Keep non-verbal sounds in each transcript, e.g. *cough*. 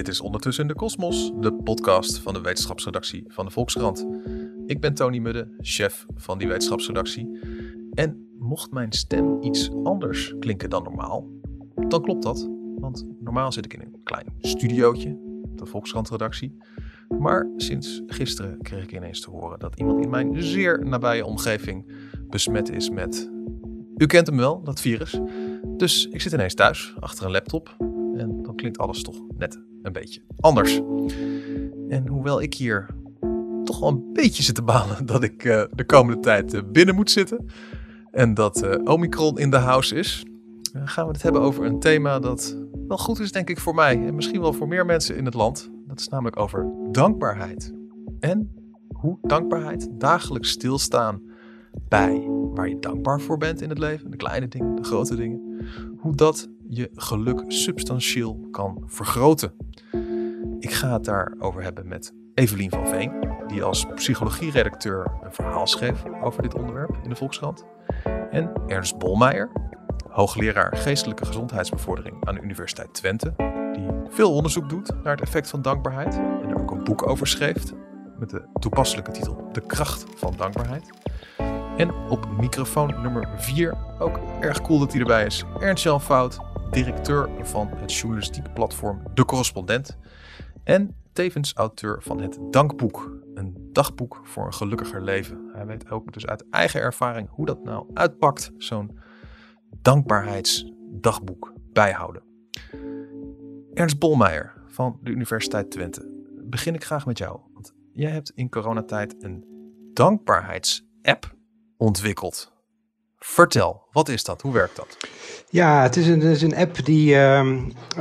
Dit is Ondertussen de Kosmos, de podcast van de wetenschapsredactie van de Volkskrant. Ik ben Tony Mudde, chef van die wetenschapsredactie. En mocht mijn stem iets anders klinken dan normaal, dan klopt dat. Want normaal zit ik in een klein studiootje, de Volkskrant-redactie. Maar sinds gisteren kreeg ik ineens te horen dat iemand in mijn zeer nabije omgeving besmet is met. U kent hem wel, dat virus. Dus ik zit ineens thuis achter een laptop en dan klinkt alles toch net een beetje anders. En hoewel ik hier toch wel een beetje zit te balen *laughs* dat ik uh, de komende tijd uh, binnen moet zitten en dat uh, Omicron in de house is, gaan we het hebben over een thema dat wel goed is, denk ik, voor mij en misschien wel voor meer mensen in het land. Dat is namelijk over dankbaarheid. En hoe dankbaarheid dagelijks stilstaan bij waar je dankbaar voor bent in het leven, de kleine dingen, de grote dingen, hoe dat je geluk substantieel kan vergroten. Ik ga het daarover hebben met Evelien van Veen, die als psychologieredacteur een verhaal schreef over dit onderwerp in de Volkskrant. En Ernst Bolmeijer, hoogleraar geestelijke gezondheidsbevordering aan de Universiteit Twente, die veel onderzoek doet naar het effect van dankbaarheid en er ook een boek over schreef met de toepasselijke titel De kracht van dankbaarheid. En op microfoon nummer 4, ook erg cool dat hij erbij is, Ernst-Jan Fout, directeur van het journalistiek platform De Correspondent. En tevens auteur van het Dankboek, een dagboek voor een gelukkiger leven. Hij weet ook dus uit eigen ervaring hoe dat nou uitpakt, zo'n dankbaarheidsdagboek bijhouden. Ernst Bolmeijer van de Universiteit Twente. Begin ik graag met jou. Want jij hebt in coronatijd een dankbaarheidsapp ontwikkeld. Vertel, wat is dat? Hoe werkt dat? Ja, het is een, het is een app die uh,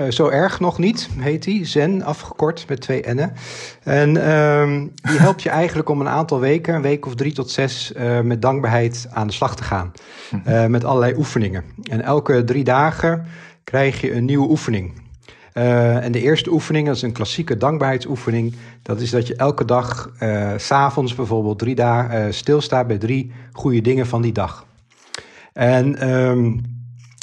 zo erg nog niet, heet die. Zen, afgekort met twee N'en. En uh, die *laughs* helpt je eigenlijk om een aantal weken, een week of drie tot zes, uh, met dankbaarheid aan de slag te gaan. Mhm. met allerlei oefeningen. En elke drie dagen krijg je een nieuwe oefening. Uh, en de eerste oefening, dat is een klassieke dankbaarheidsoefening. Dat is dat je elke dag, uh, s'avonds bijvoorbeeld, drie dagen uh, stilstaat bij drie goede dingen van die dag. En um,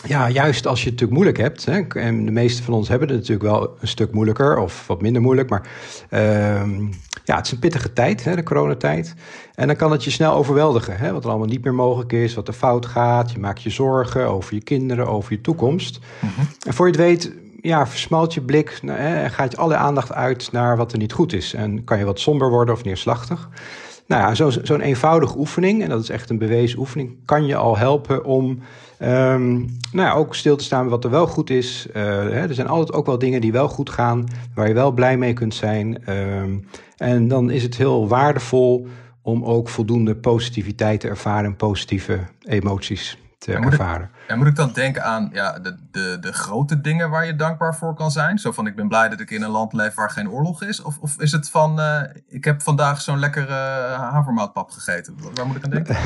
ja, juist als je het natuurlijk moeilijk hebt, hè, en de meeste van ons hebben het natuurlijk wel een stuk moeilijker of wat minder moeilijk, maar um, ja, het is een pittige tijd, hè, de coronatijd. En dan kan het je snel overweldigen, hè, wat er allemaal niet meer mogelijk is, wat er fout gaat. Je maakt je zorgen over je kinderen, over je toekomst. Mm -hmm. En voor je het weet ja, versmalt je blik nou, en gaat je alle aandacht uit naar wat er niet goed is. En kan je wat somber worden of neerslachtig. Nou ja, zo'n zo eenvoudige oefening, en dat is echt een bewezen oefening, kan je al helpen om um, nou ja, ook stil te staan bij wat er wel goed is. Uh, hè, er zijn altijd ook wel dingen die wel goed gaan, waar je wel blij mee kunt zijn. Um, en dan is het heel waardevol om ook voldoende positiviteit te ervaren en positieve emoties te ervaren. En moet ik dan denken aan ja, de, de, de grote dingen waar je dankbaar voor kan zijn? Zo van ik ben blij dat ik in een land leef waar geen oorlog is? Of, of is het van uh, ik heb vandaag zo'n lekkere uh, havermoutpap gegeten? Waar moet ik aan denken?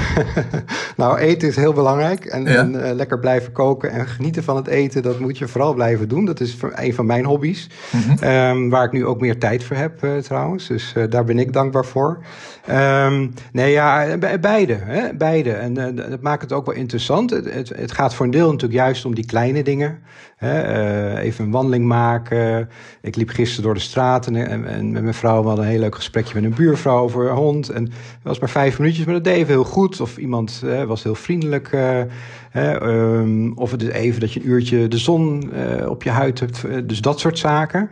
*laughs* nou, eten is heel belangrijk. En, ja. en uh, lekker blijven koken en genieten van het eten, dat moet je vooral blijven doen. Dat is een van mijn hobby's. Mm -hmm. um, waar ik nu ook meer tijd voor heb trouwens. Dus daar ben ik dankbaar voor. Um, nee, ja, beide. Hè? Beide. En dat maakt het ook wel interessant. Het, het, het gaat voor een deel natuurlijk juist om die kleine dingen. Hè? Uh, even een wandeling maken. Ik liep gisteren door de straten en, met mijn vrouw hadden een heel leuk gesprekje met een buurvrouw over een hond. En het was maar vijf minuutjes, maar dat deed even heel goed. Of iemand was heel vriendelijk. Uh, um, of het is even dat je een uurtje de zon op je huid hebt. dus dat soort zaken.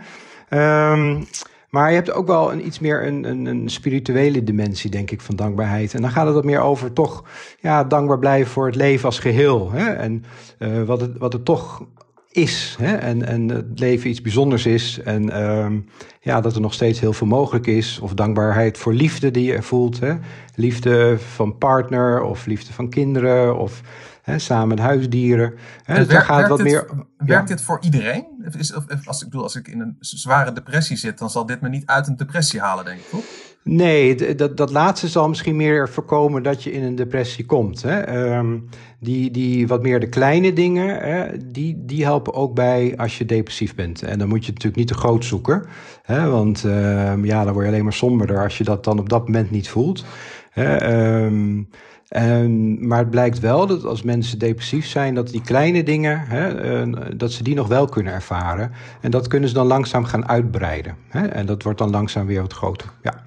Um, maar je hebt ook wel een, iets meer een, een, een, spirituele dimensie, denk ik, van dankbaarheid. En dan gaat het wat meer over toch ja, dankbaar blijven voor het leven als geheel. Hè? En uh, wat, het, wat het toch is. Hè? En, en het leven iets bijzonders is. En um, ja, dat er nog steeds heel veel mogelijk is. Of dankbaarheid voor liefde die je voelt. Hè? Liefde van partner of liefde van kinderen. Of Hè, samen met huisdieren. Hè, dus daar gaat wat meer. Werkt ja. dit voor iedereen? Is, of, als, ik bedoel, als ik in een zware depressie zit, dan zal dit me niet uit een depressie halen, denk ik, toch? Nee, dat, dat laatste zal misschien meer voorkomen dat je in een depressie komt. Hè? Um, die, die wat meer de kleine dingen, hè, die, die helpen ook bij als je depressief bent. En dan moet je natuurlijk niet te groot zoeken. Hè, want uh, ja, dan word je alleen maar somberder als je dat dan op dat moment niet voelt. Hè, um, Um, maar het blijkt wel dat als mensen depressief zijn, dat die kleine dingen, hè, dat ze die nog wel kunnen ervaren. En dat kunnen ze dan langzaam gaan uitbreiden. Hè? En dat wordt dan langzaam weer wat groter. Ja.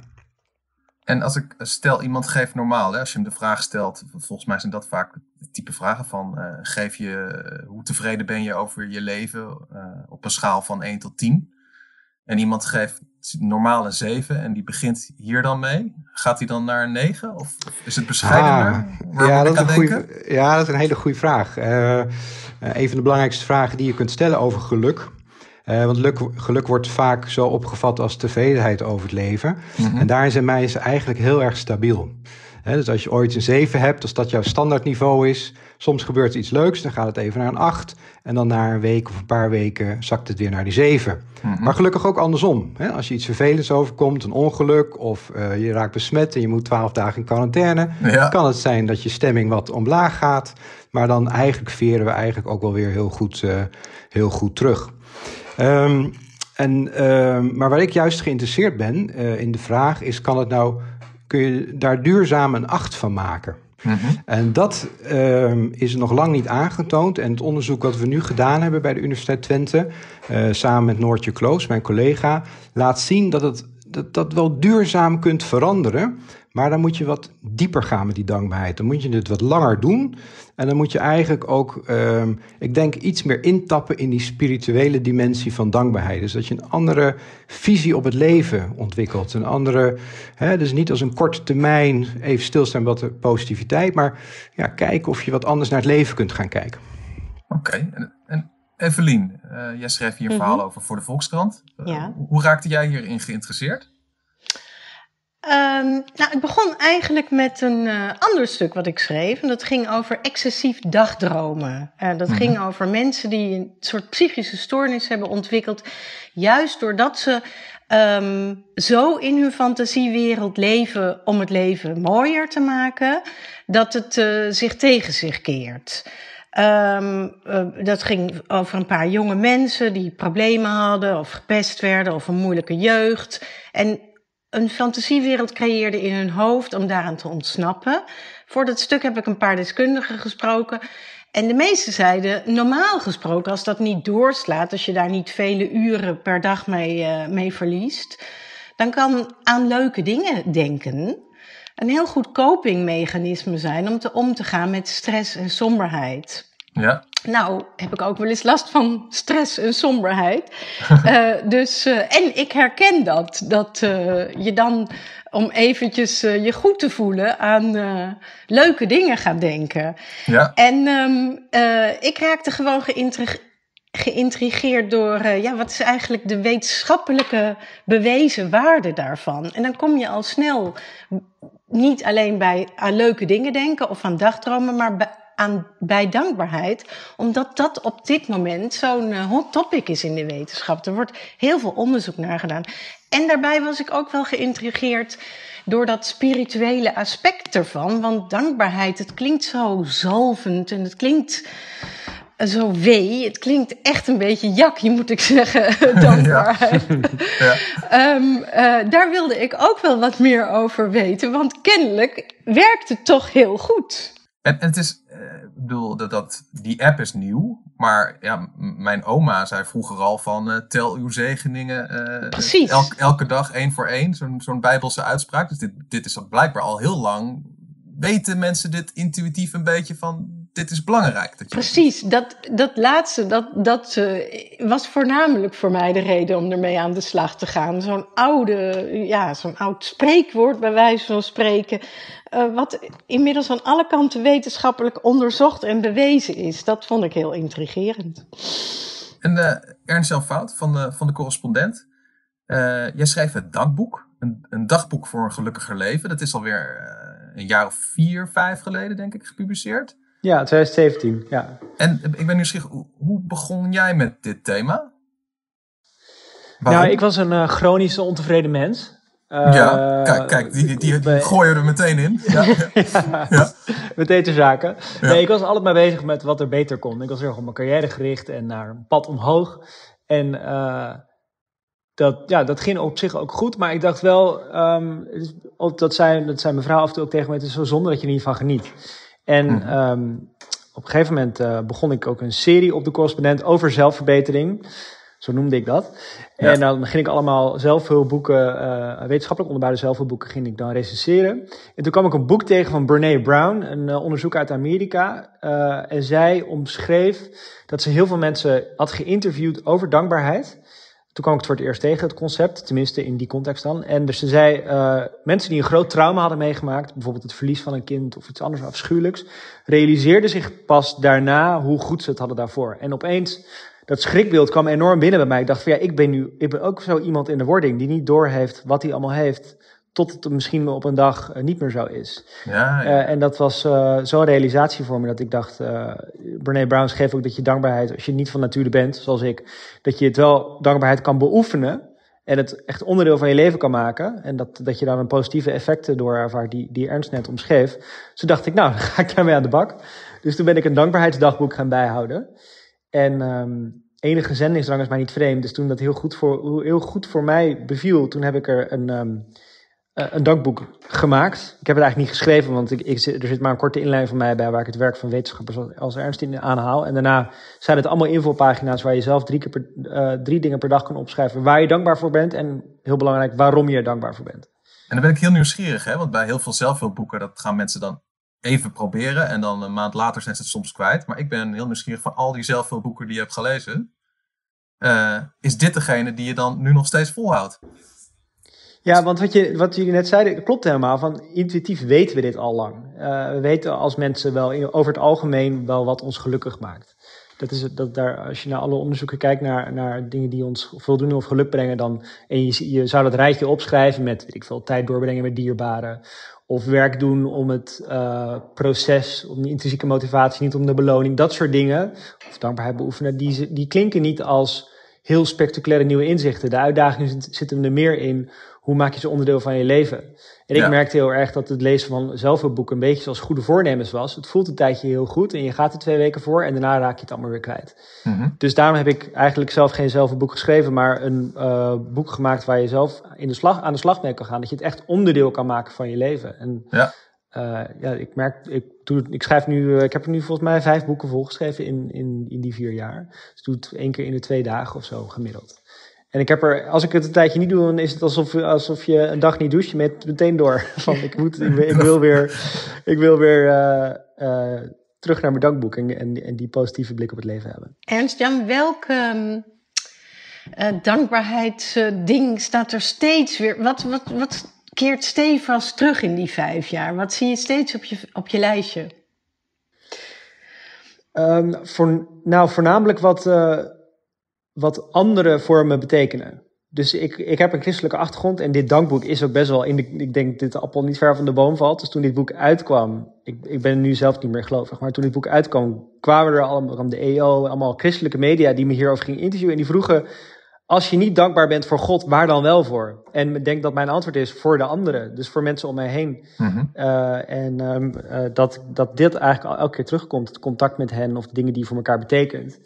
En als ik stel iemand geeft normaal, hè, als je hem de vraag stelt, volgens mij zijn dat vaak het type vragen van uh, geef je, hoe tevreden ben je over je leven uh, op een schaal van 1 tot 10? En iemand geeft normaal een 7 en die begint hier dan mee. Gaat hij dan naar een 9? Of is het bescheidener? Ah, ja, dat is een ja, dat is een hele goede vraag. Uh, een van de belangrijkste vragen die je kunt stellen over geluk. Uh, want geluk, geluk, wordt vaak zo opgevat als tevredenheid over het leven. Mm -hmm. En daarin zijn mij is eigenlijk heel erg stabiel. He, dus als je ooit een 7 hebt, als dat jouw standaardniveau is, soms gebeurt er iets leuks, dan gaat het even naar een 8. En dan na een week of een paar weken zakt het weer naar die 7. Mm -hmm. Maar gelukkig ook andersom. He, als je iets vervelends overkomt, een ongeluk of uh, je raakt besmet en je moet 12 dagen in quarantaine, ja. kan het zijn dat je stemming wat omlaag gaat. Maar dan eigenlijk veren we eigenlijk ook wel weer heel goed, uh, heel goed terug. Um, en, uh, maar waar ik juist geïnteresseerd ben uh, in de vraag is: kan het nou kun je daar duurzaam een acht van maken. Mm -hmm. En dat uh, is nog lang niet aangetoond. En het onderzoek wat we nu gedaan hebben bij de Universiteit Twente, uh, samen met Noortje Kloos, mijn collega, laat zien dat het dat, dat wel duurzaam kunt veranderen. Maar dan moet je wat dieper gaan met die dankbaarheid. Dan moet je het wat langer doen. En dan moet je eigenlijk ook, uh, ik denk, iets meer intappen in die spirituele dimensie van dankbaarheid. Dus dat je een andere visie op het leven ontwikkelt. Een andere, hè, dus niet als een korte termijn even stilstaan wat de positiviteit, maar ja, kijken of je wat anders naar het leven kunt gaan kijken. Oké, okay. en, en Evelien, uh, jij schreef hier een verhaal mm -hmm. over voor de Volkskrant. Uh, ja. Hoe raakte jij hierin geïnteresseerd? Um, nou, het begon eigenlijk met een uh, ander stuk wat ik schreef. En dat ging over excessief dagdromen. Uh, dat mm -hmm. ging over mensen die een soort psychische stoornis hebben ontwikkeld. Juist doordat ze um, zo in hun fantasiewereld leven om het leven mooier te maken, dat het uh, zich tegen zich keert. Um, uh, dat ging over een paar jonge mensen die problemen hadden of gepest werden of een moeilijke jeugd. En een fantasiewereld creëerde in hun hoofd om daaraan te ontsnappen. Voor dat stuk heb ik een paar deskundigen gesproken. En de meesten zeiden, normaal gesproken, als dat niet doorslaat, als je daar niet vele uren per dag mee, uh, mee verliest, dan kan aan leuke dingen denken een heel goed copingmechanisme zijn om te, om te gaan met stress en somberheid. Ja. Nou, heb ik ook wel eens last van stress en somberheid. uh, *laughs* dus, uh, en ik herken dat. Dat uh, je dan, om eventjes je goed te voelen, aan leuke dingen gaat denken. Ja. En um, ik raakte gewoon geïntrigeerd geïntrigeerd door, uh, ja, wat is eigenlijk de wetenschappelijke bewezen waarde daarvan? En dan kom je al snel niet alleen bij aan leuke dingen denken of aan dagdromen, maar bij, aan, bij dankbaarheid, omdat dat op dit moment zo'n uh, hot topic is in de wetenschap. Er wordt heel veel onderzoek naar gedaan. En daarbij was ik ook wel geïntrigeerd door dat spirituele aspect ervan. Want dankbaarheid, het klinkt zo zalvend en het klinkt zo wee. Het klinkt echt een beetje jakkie, moet ik zeggen, *laughs* dankbaarheid. *laughs* ja. ja. Um, uh, daar wilde ik ook wel wat meer over weten, want kennelijk werkt het toch heel goed. En, en het is, ik bedoel, dat, dat, die app is nieuw, maar ja, mijn oma zei vroeger al van uh, tel uw zegeningen Precies. Elke, elke dag één voor één, zo'n zo'n bijbelse uitspraak. Dus dit, dit is blijkbaar al heel lang, weten mensen dit intuïtief een beetje van dit is belangrijk. Dat je Precies, dat, dat laatste, dat, dat uh, was voornamelijk voor mij de reden om ermee aan de slag te gaan. Zo'n oude, ja, zo'n oud spreekwoord bij wijze van spreken, uh, wat inmiddels aan alle kanten wetenschappelijk onderzocht en bewezen is. Dat vond ik heel intrigerend. En uh, Ernst Fout van de, van de correspondent. jij schreef het dagboek, een, een dagboek voor een gelukkiger leven. Dat is alweer een jaar of vier, vijf geleden, denk ik, gepubliceerd. Ja, 2017, ja. En ik ben nieuwsgierig, hoe begon jij met dit thema? Waarom? Nou, ik was een uh, chronisch ontevreden mens. Uh, ja, kijk, kijk die, die, die, die gooien er meteen in. Ja, *laughs* ja, *laughs* ja. meteen te zaken. Ja. Nee, ik was altijd maar bezig met wat er beter kon. Ik was heel erg op mijn carrière gericht en naar een pad omhoog. En uh, dat, ja, dat ging op zich ook goed. Maar ik dacht wel, ehm, dat, zei, dat zei mevrouw af en toe ook tegen me, het is zo zonde dat je er niet van geniet. En Mhm. ehm, op een gegeven moment eh, begon ik ook een serie op de correspondent over zelfverbetering. Zo noemde ik dat. Ja. En dan ging ik allemaal zelfhulpboeken, eh wetenschappelijk onderbouwde zelfhulpboeken, ging ik dan recenseren. En toen kwam ik een boek tegen van Brene Brown, een eh, onderzoeker uit Amerika. En zij omschreef dat ze heel veel mensen had geïnterviewd over dankbaarheid. Toen kwam ik het voor het eerst tegen, het concept, tenminste in die context dan. En dus ze zei, eh, mensen die een groot trauma hadden meegemaakt, bijvoorbeeld het verlies van een kind of iets anders afschuwelijks, realiseerden zich pas daarna hoe goed ze het hadden daarvoor. En opeens, dat schrikbeeld kwam enorm binnen bij mij. Ik dacht van ja, ik ben nu, ik ben ook zo iemand in de wording die niet doorheeft wat hij allemaal heeft, tot het misschien op een dag eh, niet meer zo is. Ja, ja. Eh, en dat was eh, zo'n realisatie voor me dat ik dacht, Brene Brown schreef ook dat je dankbaarheid, als je niet van nature bent, zoals ik, dat je het wel dankbaarheid kan beoefenen en het echt onderdeel van je leven kan maken. En dat, dat je daar een positieve effecten door ervaart die, die Ernst net omschreef. Dus dacht ik, nou, *laughs* dan ga ik daarmee aan de bak. Dus toen ben ik een dankbaarheidsdagboek gaan bijhouden. En ehm, enige zendingsdrang is mij niet vreemd. Dus toen dat heel goed voor, heel goed voor mij beviel, toen heb ik er een, ehm, eh, een dankboek gemaakt. Ik heb het eigenlijk niet geschreven, want ik, ik, er zit maar een korte inleiding van mij bij waar ik het werk van wetenschappers als- Ernst in aanhaal. En daarna zijn het allemaal invulpagina's waar je zelf drie, keer eh, drie dingen per dag kan opschrijven waar je dankbaar voor bent. En heel belangrijk, waarom je er dankbaar voor bent. En dan ben ik heel nieuwsgierig, hè? want bij heel veel zelfhulpboeken, dat gaan mensen dan even proberen en dan een maand later zijn ze het soms kwijt. Maar ik ben heel nieuwsgierig van al die zelfhulpboeken die je hebt gelezen. Eh, is dit degene die je dan nu nog steeds volhoudt? Ja, want wat, je, wat jullie net zeiden, klopt helemaal. Van intuïtief weten we dit al lang. Eh, we weten als mensen wel over het algemeen wel wat ons gelukkig maakt. Dat is dat daar, als je naar alle onderzoeken kijkt naar, naar dingen die ons voldoening of geluk brengen, dan, en je, zou dat rijtje opschrijven met, weet ik veel, tijd doorbrengen met dierbaren. Of werk doen om het eh, proces, om de intrinsieke motivatie, niet om de beloning. Dat soort dingen, of dankbaarheid beoefenen, die, die klinken niet als heel spectaculaire nieuwe inzichten. De uitdagingen zit- er meer in hoe maak je ze onderdeel van je leven. En ik Ja. merkte heel erg dat het lezen van zelfhulpboeken een beetje zoals goede voornemens was. Het voelt een tijdje heel goed en je gaat er twee weken voor en daarna raak je het allemaal weer kwijt. Mhm. Dus daarom heb ik eigenlijk zelf geen zelfhulpboek geschreven, maar een eh, boek gemaakt waar je zelf in de slag, aan de slag mee kan gaan. Dat je het echt onderdeel kan maken van je leven. En Ja. eh, ja, ik merk, ik, doe, ik schrijf nu, eh, ik heb er nu volgens mij vijf boeken volgeschreven in, in, in die vier jaar. Dus doe het één keer in de twee dagen of zo gemiddeld. En ik heb er, als ik het een tijdje niet doe, dan is het alsof, alsof je een dag niet doucht. Je bent meteen door. *laughs* Van ik, moet, ik, wil- ik wil weer, ik wil weer eh, eh, terug naar mijn dankboek en, en, die positieve blik op het leven hebben. Ernst-Jan, welk ehm, eh, dankbaarheidsding staat er steeds weer? Wat, wat, wat keert stevast terug in die vijf jaar? Wat zie je steeds op je, op je lijstje? Ehm, voor, nou, voornamelijk wat, wat andere voor me betekenen. Dus ik, ik heb een christelijke achtergrond en dit dankboek is ook best wel in de, ik denk dat dit appel niet ver van de boom valt. Dus toen dit boek uitkwam, ik, ik ben nu zelf niet meer gelovig, maar toen dit boek uitkwam, kwamen er allemaal de EO, allemaal christelijke media die me hierover gingen interviewen en die vroegen, als je niet dankbaar bent voor God, waar dan wel voor? En ik denk dat mijn antwoord is voor de anderen, dus voor mensen om mij heen. Mhm. Uh, en um, uh, dat, dat dit eigenlijk al elke keer terugkomt, het contact met hen of de dingen die voor elkaar betekent.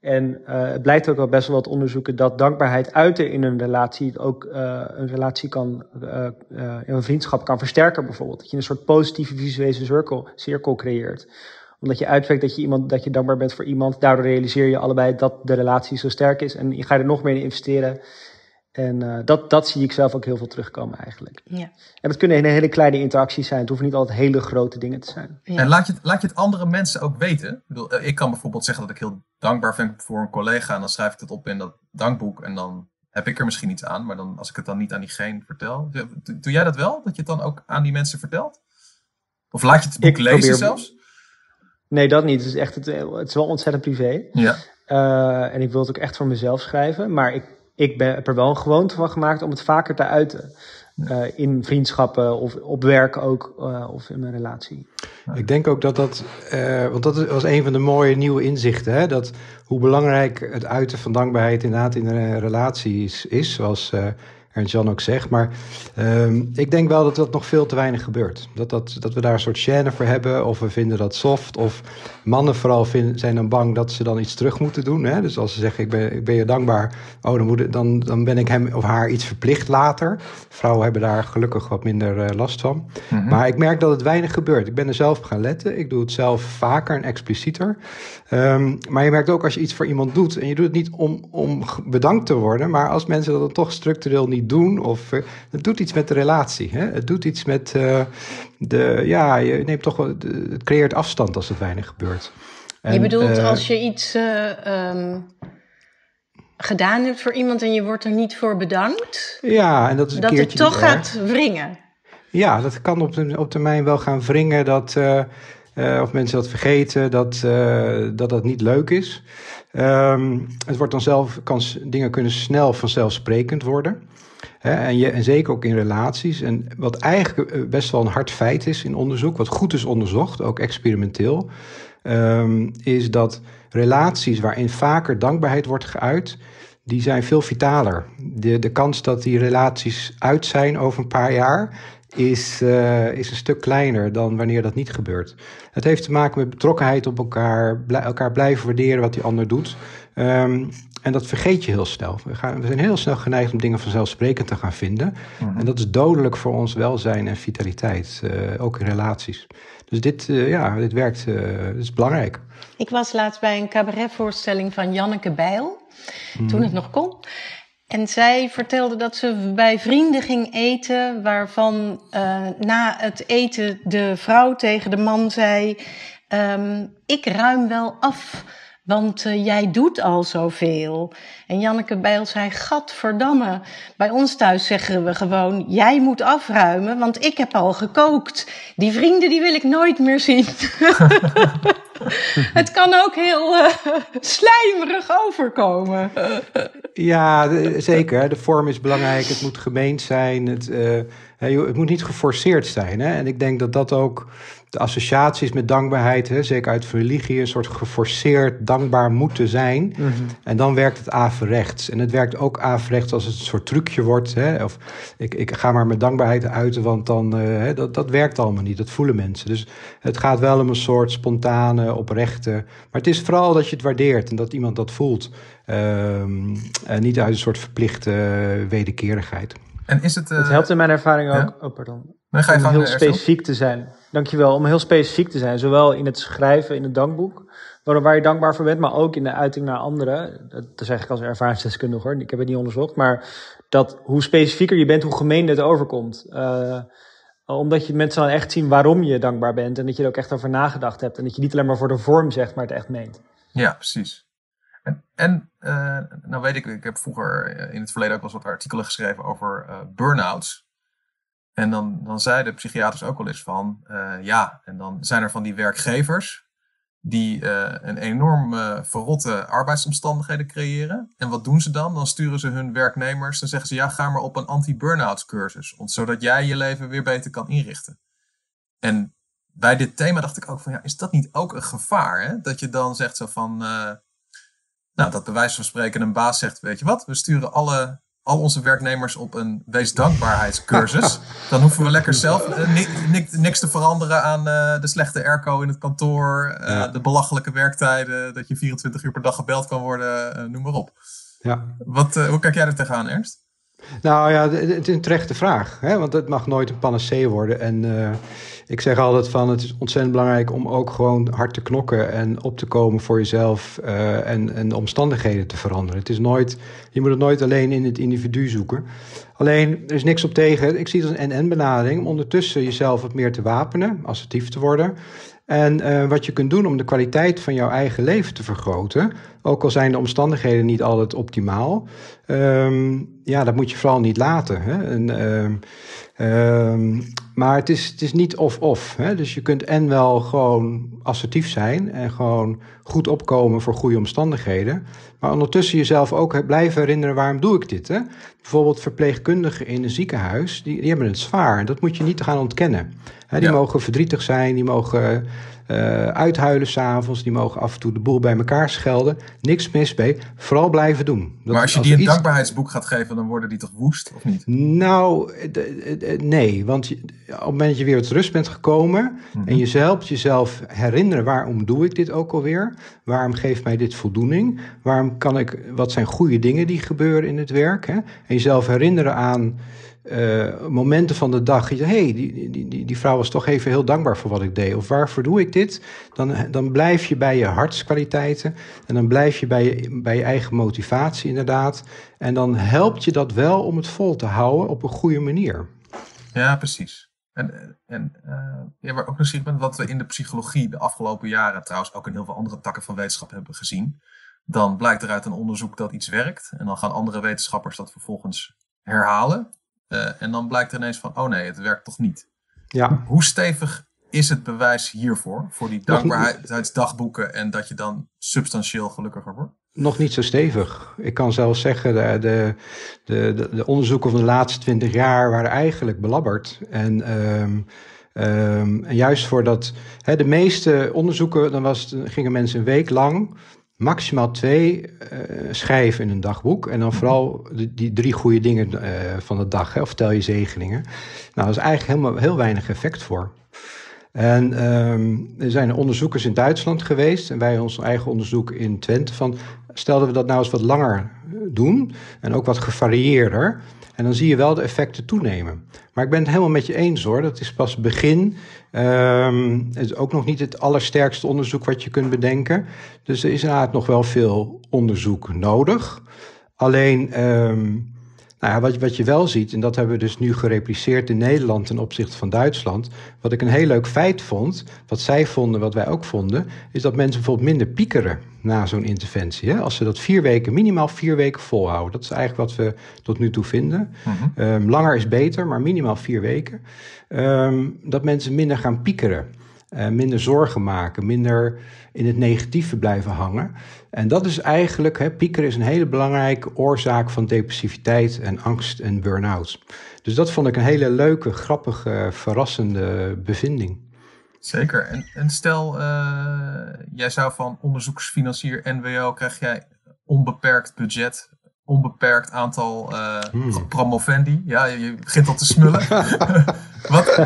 En uh, het blijkt ook wel best wel wat onderzoeken dat dankbaarheid uiten in een relatie ook uh, een relatie kan, uh, een vriendschap kan versterken bijvoorbeeld. Dat je een soort positieve visuele cirkel, cirkel creëert. Omdat je uitwerkt dat je, iemand, dat je dankbaar bent voor iemand, daardoor realiseer je allebei dat de relatie zo sterk is en je gaat er nog meer in investeren. En uh, dat, dat zie ik zelf ook heel veel terugkomen eigenlijk. Ja. En het kunnen hele kleine interacties zijn. Het hoeven niet altijd hele grote dingen te zijn. Ja. En laat je, het, laat je het andere mensen ook weten. Ik, bedoel, ik kan bijvoorbeeld zeggen dat ik heel dankbaar ben voor een collega. En dan schrijf ik het op in dat dankboek. En dan heb ik er misschien iets aan. Maar dan, als ik het dan niet aan diegene vertel. Doe, doe jij dat wel? Dat je het dan ook aan die mensen vertelt? Of laat je het boek ik lezen probeer... zelfs? Nee, dat niet. Het is, echt, het, het is wel ontzettend privé. Ja. Uh, en ik wil het ook echt voor mezelf schrijven. Maar ik ik ben, heb er wel een gewoonte van gemaakt om het vaker te uiten. Uh, in vriendschappen of op werk ook, uh, of in mijn relatie. Ik denk ook dat dat, uh, want dat was een van de mooie nieuwe inzichten, hè? dat hoe belangrijk het uiten van dankbaarheid inderdaad in een relatie is zoals en Jan ook zegt. Maar ehm, ik denk wel dat dat nog veel te weinig gebeurt. Dat, dat, dat we daar een soort chaîne voor hebben, of we vinden dat soft. Of mannen vooral vinden, zijn dan bang dat ze dan iets terug moeten doen. Hè? Dus als ze zeggen, ik ben, ik ben je dankbaar, oh, dan, moet, dan, dan ben ik hem of haar iets verplicht later. Vrouwen hebben daar gelukkig wat minder uh, last van. Mhm. Maar ik merk dat het weinig gebeurt. Ik ben er zelf gaan letten. Ik doe het zelf vaker en explicieter. Um, maar je merkt ook als je iets voor iemand doet, en je doet het niet om, om bedankt te worden, maar als mensen dat dan toch structureel niet doen, of uh, het doet iets met de relatie. Hè? Het doet iets met uh, de, ja, je neemt toch wel, het creëert afstand als het weinig gebeurt. En, je bedoelt uh, als je iets um, gedaan hebt voor iemand en je wordt er niet voor bedankt? Ja, en dat is een dat keertje het toch gaat wringen. Ja, dat kan op, de, op termijn wel gaan wringen dat, uh, of mensen dat vergeten, dat, uh, dat dat niet leuk is. Um, het wordt dan zelf, kan, dingen kunnen snel vanzelfsprekend worden. En, je, en zeker ook in relaties. En wat eigenlijk best wel een hard feit is in onderzoek, wat goed is onderzocht, ook experimenteel, um, is dat relaties waarin vaker dankbaarheid wordt geuit, die zijn veel vitaler. De, de kans dat die relaties uit zijn over een paar jaar is, uh, is een stuk kleiner dan wanneer dat niet gebeurt. Het heeft te maken met betrokkenheid op elkaar, elkaar blijven waarderen wat die ander doet. Um, en dat vergeet je heel snel. We, gaan, we zijn heel snel geneigd om dingen vanzelfsprekend te gaan vinden. Mm -hmm. En dat is dodelijk voor ons welzijn en vitaliteit, uh, ook in relaties. Dus dit, uh, ja, dit werkt, dit is belangrijk. Ik was laatst bij een cabaretvoorstelling van Janneke Bijl, mm. toen het nog kon. En zij vertelde dat ze bij vrienden ging eten, waarvan uh, na het eten de vrouw tegen de man zei: um, Ik ruim wel af, want uh, jij doet al zoveel. En Janneke Bijl zei: Gadverdamme, bij ons thuis zeggen we gewoon: Jij moet afruimen, want ik heb al gekookt. Die vrienden die wil ik nooit meer zien. *laughs* het kan ook heel uh, slijmerig overkomen. Ja, zeker. De vorm is belangrijk. Het moet gemeend zijn. Het, uh, het moet niet geforceerd zijn. Hè? En ik denk dat dat ook de associaties met dankbaarheid, hè, zeker uit religie, een soort geforceerd dankbaar moeten zijn. Mm -hmm. En dan werkt het averechts. En het werkt ook averechts als het een soort trucje wordt. Hè, of ik, ik ga maar met dankbaarheid uiten, want dan, uh, dat, dat werkt allemaal niet. Dat voelen mensen. Dus het gaat wel om een soort spontane, oprechte. Maar het is vooral dat je het waardeert en dat iemand dat voelt. Um, en niet uit een soort verplichte wederkerigheid. En is het, uh, het helpt in mijn ervaring ook. Ja? Oh, pardon. Dan ga je om heel specifiek te zijn. Dankjewel. Om heel specifiek te zijn. Zowel in het schrijven in het dankboek. Waar je dankbaar voor bent. Maar ook in de uiting naar anderen. Dat zeg ik als ervaringsdeskundige hoor. Ik heb het niet onderzocht. Maar dat hoe specifieker je bent, hoe gemeen het overkomt. Uh, omdat je mensen dan echt zien waarom je dankbaar bent. En dat je er ook echt over nagedacht hebt. En dat je niet alleen maar voor de vorm zegt, maar het echt meent. Ja, precies. En, en uh, nou weet ik, ik heb vroeger in het verleden ook wel eens wat artikelen geschreven over uh, burn-outs. En dan, dan zeiden psychiaters ook wel eens van, uh, ja, en dan zijn er van die werkgevers die uh, een enorm verrotte arbeidsomstandigheden creëren. En wat doen ze dan? Dan sturen ze hun werknemers, dan zeggen ze, ja, ga maar op een anti-burnout cursus, zodat jij je leven weer beter kan inrichten. En bij dit thema dacht ik ook van, ja, is dat niet ook een gevaar? Hè? Dat je dan zegt zo van, nou, dat bij wijze van spreken een baas zegt, weet je wat, we sturen alle al onze werknemers op een wees dankbaarheidscursus. *laughs* Dan hoeven we lekker zelf uh, niks, niks te veranderen aan uh, de slechte airco in het kantoor, uh, ja. de belachelijke werktijden, dat je 24 uur per dag gebeld kan worden, noem maar op. Ja. Wat, hoe kijk jij er tegenaan, Ernst? Nou ja, het is een terechte vraag, hè? want het mag nooit een panacee worden. En ik zeg altijd van het is ontzettend belangrijk om ook gewoon hard te knokken en op te komen voor jezelf uh, en, en de omstandigheden te veranderen. Het is nooit, je moet het nooit alleen in het individu zoeken. Alleen, er is niks op tegen. Ik zie het als een en-en-benadering om ondertussen jezelf wat meer te wapenen, assertief te worden. En uh, wat je kunt doen om de kwaliteit van jouw eigen leven te vergroten, ook al zijn de omstandigheden niet altijd optimaal, um, ja, dat moet je vooral niet laten. Hè? Uh, um, maar het is, het is niet of-of. Dus je kunt en wel gewoon assertief zijn en gewoon goed opkomen voor goede omstandigheden. Maar ondertussen jezelf ook blijven herinneren waarom doe ik dit. Hè? Bijvoorbeeld verpleegkundigen in een ziekenhuis, die, die hebben het zwaar. Dat moet je niet gaan ontkennen. Hè, die ja. mogen verdrietig zijn, die mogen uh, uithuilen s'avonds. Die mogen af en toe de boel bij elkaar schelden. Niks mis mee. Vooral blijven doen. Dat maar als je die een dankbaarheidsboek gaat geven, dan worden die toch woest, of niet? Nou, nee. Want op het moment dat je weer tot rust bent gekomen... Mhm. en je helpt jezelf herinneren... waarom doe ik dit ook alweer? Waarom geeft mij dit voldoening? Waarom kan ik... Wat zijn goede dingen die gebeuren in het werk? Hè? En jezelf herinneren aan uh, momenten van de dag. Hé, hey, die, die, die, die vrouw was toch even heel dankbaar voor wat ik deed. Of waarvoor doe ik dit? Dan, dan blijf je bij je hartskwaliteiten. En dan blijf je bij je, bij je eigen motivatie inderdaad. En dan helpt je dat wel om het vol te houden op een goede manier. Ja, precies. En, en uh, ja, waar ook nog bent, wat we in de psychologie de afgelopen jaren, trouwens ook in heel veel andere takken van wetenschap hebben gezien. Dan blijkt er uit een onderzoek dat iets werkt. En dan gaan andere wetenschappers dat vervolgens herhalen. Uh, en dan blijkt er ineens van, oh nee, het werkt toch niet. Ja. Hoe stevig is het bewijs hiervoor? Voor die dankbaarheidsdagboeken en dat je dan substantieel gelukkiger wordt? Nog niet zo stevig. Ik kan zelfs zeggen, de, de, de, de onderzoeken van de laatste twintig jaar waren eigenlijk belabberd. En, um, um, en juist voordat hè, de meeste onderzoeken, dan was het, gingen mensen een week lang maximaal twee uh, schrijven in een dagboek. En dan vooral die, die drie goede dingen uh, van de dag, hè, of tel je zegeningen. Nou, dat is eigenlijk helemaal heel weinig effect voor. En um, er zijn onderzoekers in Duitsland geweest en wij ons eigen onderzoek in Twente van stelden we dat nou eens wat langer doen en ook wat gevarieerder. En dan zie je wel de effecten toenemen. Maar ik ben het helemaal met je eens hoor. Dat is pas begin. Um, het is ook nog niet het allersterkste onderzoek wat je kunt bedenken. Dus er is inderdaad nog wel veel onderzoek nodig. Alleen, um, nou ja, wat, wat je wel ziet, en dat hebben we dus nu gerepliceerd in Nederland ten opzichte van Duitsland. Wat ik een heel leuk feit vond, wat zij vonden, wat wij ook vonden, is dat mensen bijvoorbeeld minder piekeren na zo'n interventie. Hè? Als ze dat vier weken, minimaal vier weken volhouden. Dat is eigenlijk wat we tot nu toe vinden. Mm um, langer is beter, maar minimaal vier weken. Um, dat mensen minder gaan piekeren. Uh, minder zorgen maken, minder in het negatieve blijven hangen. En dat is eigenlijk, hè, piekeren is een hele belangrijke oorzaak van depressiviteit en angst en burn-out. Dus dat vond ik een hele leuke, grappige, verrassende bevinding. Zeker. En, en stel, uh, jij zou van onderzoeksfinancier NWO krijg jij onbeperkt budget, onbeperkt aantal uh, hmm. promovendi. Ja, je, begint al te smullen. *laughs* wat,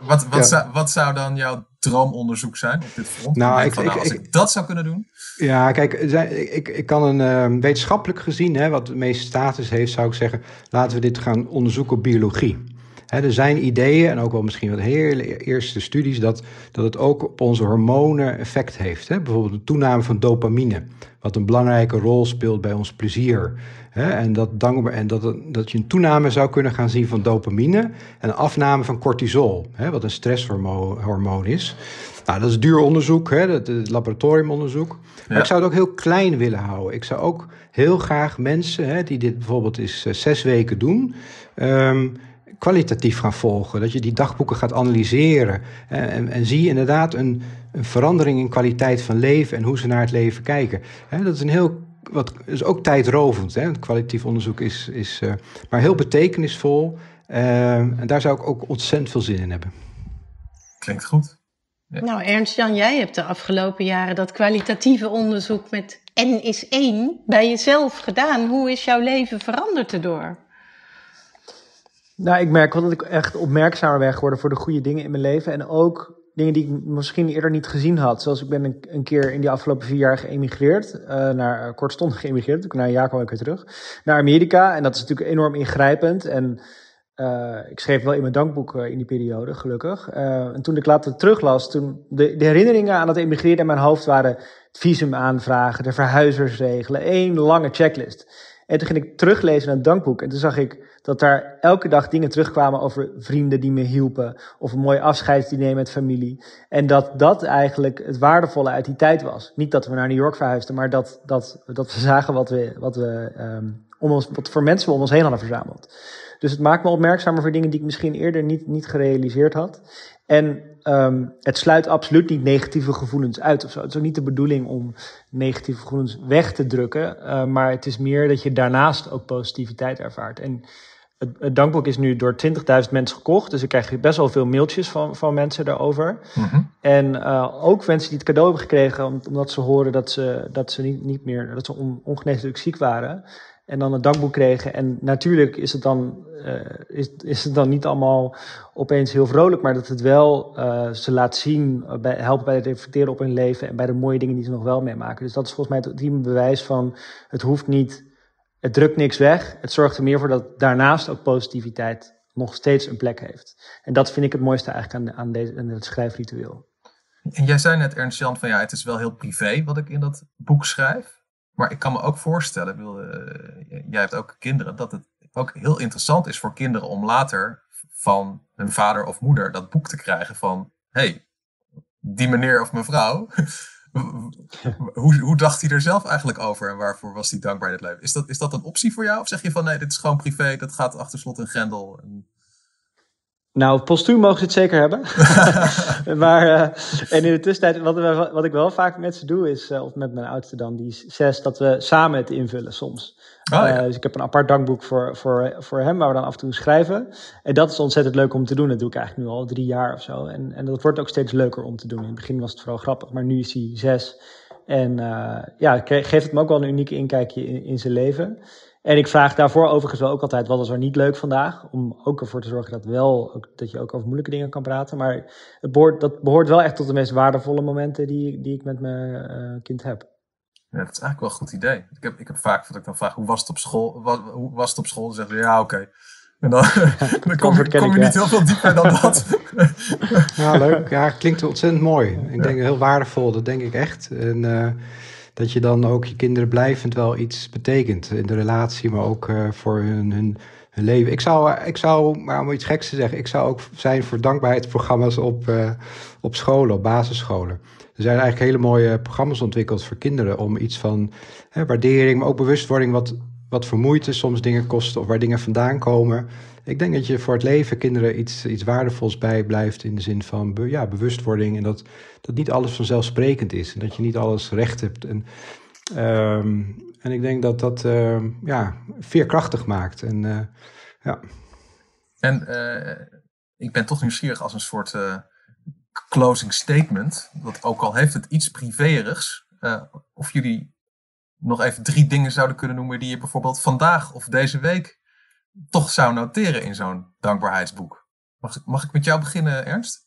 wat, wat, zou, wat zou dan jouw droomonderzoek zijn op dit front? Nou, ik, van, nou, als ik, dat zou kunnen doen. Ja, kijk, ik, ik kan een uh, wetenschappelijk gezien, hè, wat de meeste status heeft, zou ik zeggen, laten we dit gaan onderzoeken op biologie er zijn ideeën en ook wel misschien wat hele eerste studies dat, dat het ook op onze hormonen effect heeft. Bijvoorbeeld de toename van dopamine, wat een belangrijke rol speelt bij ons plezier. En, dat, dankbaar, en dat, dat je een toename zou kunnen gaan zien van dopamine en een afname van cortisol, wat een stresshormoon is. Nou, dat is duur onderzoek, hè, dat, laboratoriumonderzoek. Maar ik zou het ook heel klein willen houden. Ik zou ook heel graag mensen hè, die dit bijvoorbeeld eens uh, zes weken doen. Um, kwalitatief gaan volgen. Dat je die dagboeken gaat analyseren. En, en, zie je inderdaad een, een, verandering in kwaliteit van leven en hoe ze naar het leven kijken. dat is een heel. Wat is ook tijdrovend. Hè? Kwalitatief onderzoek is, is uh, maar heel betekenisvol. Uh, en daar zou ik ook ontzettend veel zin in hebben. Klinkt goed. Nou, Ernst-Jan, jij hebt de afgelopen jaren dat kwalitatieve onderzoek met N is één bij jezelf gedaan. Hoe is jouw leven veranderd erdoor? Nou, ik merk wel dat ik echt opmerkzamer ben geworden voor de goede dingen in mijn leven. En ook dingen die ik misschien eerder niet gezien had. Zoals ik ben een, keer in die afgelopen vier jaar geëmigreerd. Uh, naar, uh, kortstondig geëmigreerd. Na een jaar kwam ik weer terug. Naar Amerika. En dat is natuurlijk enorm ingrijpend. En uh, ik schreef wel in mijn dagboek in die periode, gelukkig. en toen ik later teruglas, toen de, de herinneringen aan het emigreren in mijn hoofd waren het visum aanvragen, de verhuizersregelen, één lange checklist. En toen ging ik teruglezen naar het dankboek. En toen zag ik dat daar elke dag dingen terugkwamen over vrienden die me hielpen. Of een mooi afscheidsdiner met familie. En dat dat eigenlijk het waardevolle uit die tijd was. Niet dat we naar New York verhuisden, maar dat, dat, dat we zagen wat we, wat we um, om ons, wat voor mensen we om ons heen hadden verzameld. Dus het maakt me opmerkzamer voor dingen die ik misschien eerder niet, niet gerealiseerd had. En um, het sluit absoluut niet negatieve gevoelens uit of zo. Het is ook niet de bedoeling om negatieve gevoelens weg te drukken. Uh, maar het is meer dat je daarnaast ook positiviteit ervaart. En het, het dankboek is nu door 20.000 mensen gekocht. Dus ik krijg best wel veel mailtjes van, van mensen daarover. Mhm. En uh, ook mensen die het cadeau hebben gekregen omdat ze horen dat ze, dat ze niet, niet meer, dat ze on, ongeneeslijk ziek waren. En dan het dankboek kregen. En natuurlijk is het dan, uh, is, is het dan niet allemaal opeens heel vrolijk, maar dat het wel uh, ze laat zien, bij, helpen bij het reflecteren op hun leven en bij de mooie dingen die ze nog wel meemaken. Dus dat is volgens mij het ultieme bewijs van het hoeft niet het drukt niks weg. Het zorgt er meer voor dat daarnaast ook positiviteit nog steeds een plek heeft. En dat vind ik het mooiste eigenlijk aan, aan, deze, aan het schrijfritueel. En jij zei net, Ernst Jan, van ja, het is wel heel privé wat ik in dat boek schrijf. Maar ik kan me ook voorstellen, uh, jij hebt ook kinderen, dat het ook heel interessant is voor kinderen om later van hun vader of moeder dat boek te krijgen van, hey, die meneer of mevrouw, *laughs* hoe, hoe dacht hij er zelf eigenlijk over en waarvoor was hij dankbaar in het leven? Is dat, is dat een optie voor jou? Of zeg je van nee, dit is gewoon privé, dat gaat achter slot en grendel? En... Nou, postuum mogen ze het zeker hebben. *laughs* maar, uh, en in de tussentijd, wat, wat, ik wel vaak met ze doe, is, uh, of met mijn oudste dan, die is zes, dat we samen het invullen soms. Oh, ja. uh, dus ik heb een apart dankboek voor, voor, voor hem, waar we dan af en toe schrijven. En dat is ontzettend leuk om te doen. Dat doe ik eigenlijk nu al drie jaar of zo. En, en dat wordt ook steeds leuker om te doen. In het begin was het vooral grappig, maar nu is hij zes. En ja, geeft het hem ook wel een uniek inkijkje in, in zijn leven. En ik vraag daarvoor overigens wel ook altijd, wat was er niet leuk vandaag? Om ook ervoor te zorgen dat, wel, ook, dat je ook over moeilijke dingen kan praten. Maar het behoort, dat behoort wel echt tot de meest waardevolle momenten die, die ik met mijn uh, kind heb. Ja, dat is eigenlijk wel een goed idee. Ik heb, ik heb vaak dat ik dan vraag, hoe was het op school? Was, hoe was het op school? Dan zeggen ze, ja, oké. Okay. En dan, *laughs* dan kom, je, kom je niet heel veel dieper dan dat. *laughs* ja, leuk. Ja, klinkt ontzettend mooi. Ik denk heel waardevol, dat denk ik echt. En... Uh, dat je dan ook je kinderen blijvend wel iets betekent in de relatie, maar ook uh, voor hun, hun, leven. Ik zou, ik zou, maar om iets geks te zeggen, ik zou ook zijn voor dankbaarheidsprogramma's op, uh, op scholen, op basisscholen. Er zijn eigenlijk hele mooie programma's ontwikkeld voor kinderen om iets van hè, waardering, maar ook bewustwording, wat, wat voor moeite soms dingen kosten of waar dingen vandaan komen. Ik denk dat je voor het leven kinderen iets, iets waardevols bijblijft in de zin van ja, bewustwording en dat, dat niet alles vanzelfsprekend is en dat je niet alles recht hebt. En, um, en ik denk dat dat uh, ja, veerkrachtig maakt. En, uh, ja. en uh, ik ben toch nieuwsgierig als een soort uh, closing statement, dat ook al heeft het iets privéerigs, of jullie nog even drie dingen zouden kunnen noemen die je bijvoorbeeld vandaag of deze week toch zou noteren in zo'n dankbaarheidsboek. Mag, mag ik met jou beginnen, Ernst?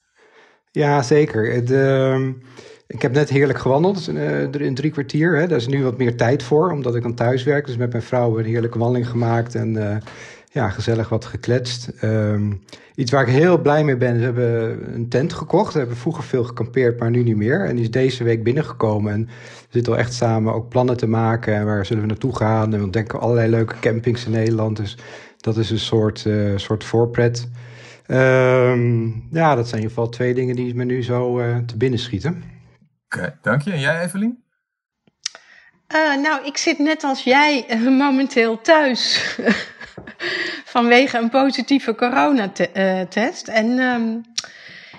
Ja, zeker. De, ik heb net heerlijk gewandeld uh, in drie kwartier. Hè. Daar is nu wat meer tijd voor, omdat ik dan thuis werk. Dus met mijn vrouw een heerlijke wandeling gemaakt en uh, ja, gezellig wat gekletst. Um, iets waar ik heel blij mee ben, we hebben een tent gekocht. We hebben vroeger veel gekampeerd, maar nu niet meer. En die is deze week binnengekomen. En we zitten al echt samen ook plannen te maken. En waar zullen we naartoe gaan? En we ontdekken allerlei leuke campings in Nederland. Dus dat is een soort, uh, soort voorpret. Um, ja, dat zijn in ieder geval twee dingen die me nu zo uh, te binnen schieten. Oké, okay, dank je. En jij, Evelien? Uh, nou, ik zit net als jij momenteel thuis *laughs* vanwege een positieve coronatest. En um,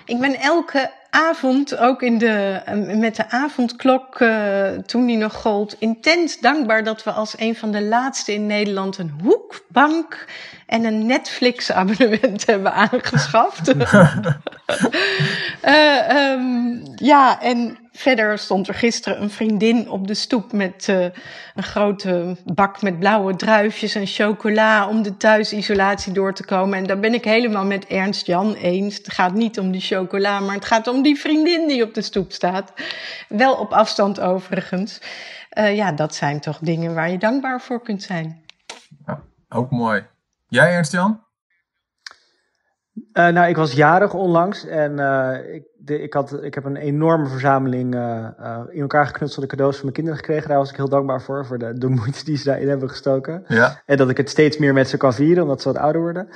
ik ben elke avond, ook in de, met de avondklok, uh, toen die nog gold, intens dankbaar dat we als een van de laatste in Nederland een hoekbank en een Netflix-abonnement *laughs* hebben aangeschaft. uh, *laughs* um, ja, en verder stond er gisteren een vriendin op de stoep met uh, een grote bak met blauwe druifjes en chocola om de thuisisolatie door te komen. En daar ben ik helemaal met Ernst Jan eens. Het gaat niet om die chocola, maar het gaat om die vriendin die op de stoep staat. Wel op afstand overigens. Uh, ja, dat zijn toch dingen waar je dankbaar voor kunt zijn. Ja, ook mooi. Jij, Ernst-Jan? Uh, nou, ik was jarig onlangs en uh, ik, de, ik, had, ik heb een enorme verzameling uh, in elkaar geknutselde cadeaus van mijn kinderen gekregen. Daar was ik heel dankbaar voor, voor de, de moeite die ze daarin hebben gestoken. Ja. En dat ik het steeds meer met ze kan vieren, omdat ze wat ouder worden.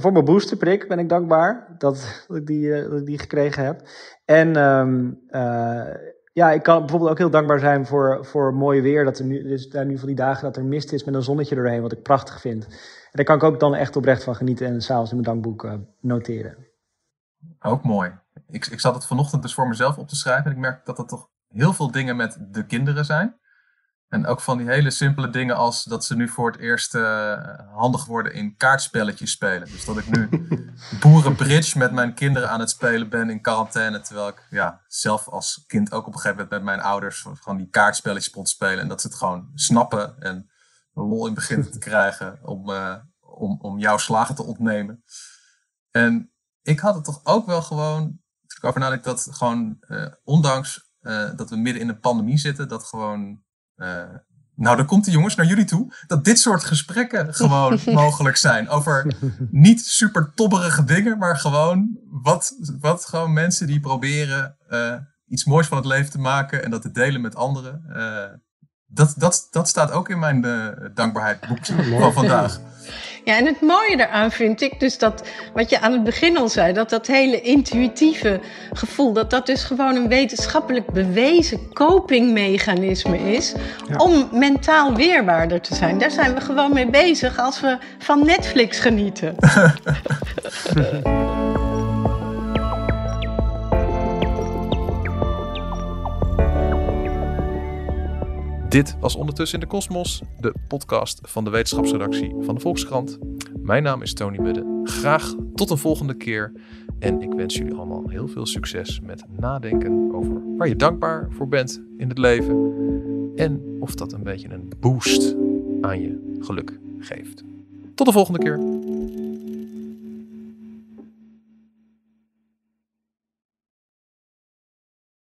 voor mijn boosterprik ben ik dankbaar dat, dat ik, die, dat ik die gekregen heb. En um, ja, ik kan bijvoorbeeld ook heel dankbaar zijn voor, voor mooi weer. Dat er nu, dus daar nu van die dagen dat er mist is met een zonnetje doorheen, wat ik prachtig vind. En daar kan ik ook dan echt oprecht van genieten en s'avonds in mijn dankboek noteren. Ook mooi. Ik, ik zat het vanochtend dus voor mezelf op te schrijven en ik merk dat er toch heel veel dingen met de kinderen zijn. En ook van die hele simpele dingen als dat ze nu voor het eerst uh, handig worden in kaartspelletjes spelen. Dus dat ik nu *laughs* boerenbridge met mijn kinderen aan het spelen ben in quarantaine. Terwijl ik ja, zelf als kind ook op een gegeven moment met mijn ouders gewoon die kaartspelletjes kon spelen. En dat ze het gewoon snappen en lol in beginnen te *laughs* krijgen om, uh, om, om jouw slagen te ontnemen. En ik had het toch ook wel gewoon, toen ik over nadenk, dat gewoon uh, ondanks dat we midden in een pandemie zitten, dat gewoon uh, nou, dan komt de jongens naar jullie toe. Dat dit soort gesprekken *laughs* gewoon mogelijk zijn. Over niet super tobberige dingen, maar gewoon wat, wat gewoon mensen die proberen uh, iets moois van het leven te maken en dat te delen met anderen. Uh, dat, dat, dat staat ook in mijn dankbaarheidsboekje van vandaag. *laughs* Ja, en het mooie daaraan vind ik dus dat, wat je aan het begin al zei, dat dat hele intuïtieve gevoel, dat dat dus gewoon een wetenschappelijk bewezen copingmechanisme is om mentaal weerbaarder te zijn. Daar zijn we gewoon mee bezig als we van Netflix genieten. *laughs* Dit was Ondertussen in de Kosmos, de podcast van de wetenschapsredactie van de Volkskrant. Mijn naam is Tony Mudde. Graag tot een volgende keer. En ik wens jullie allemaal heel veel succes met nadenken over waar je dankbaar voor bent in het leven. En of dat een beetje een boost aan je geluk geeft. Tot de volgende keer.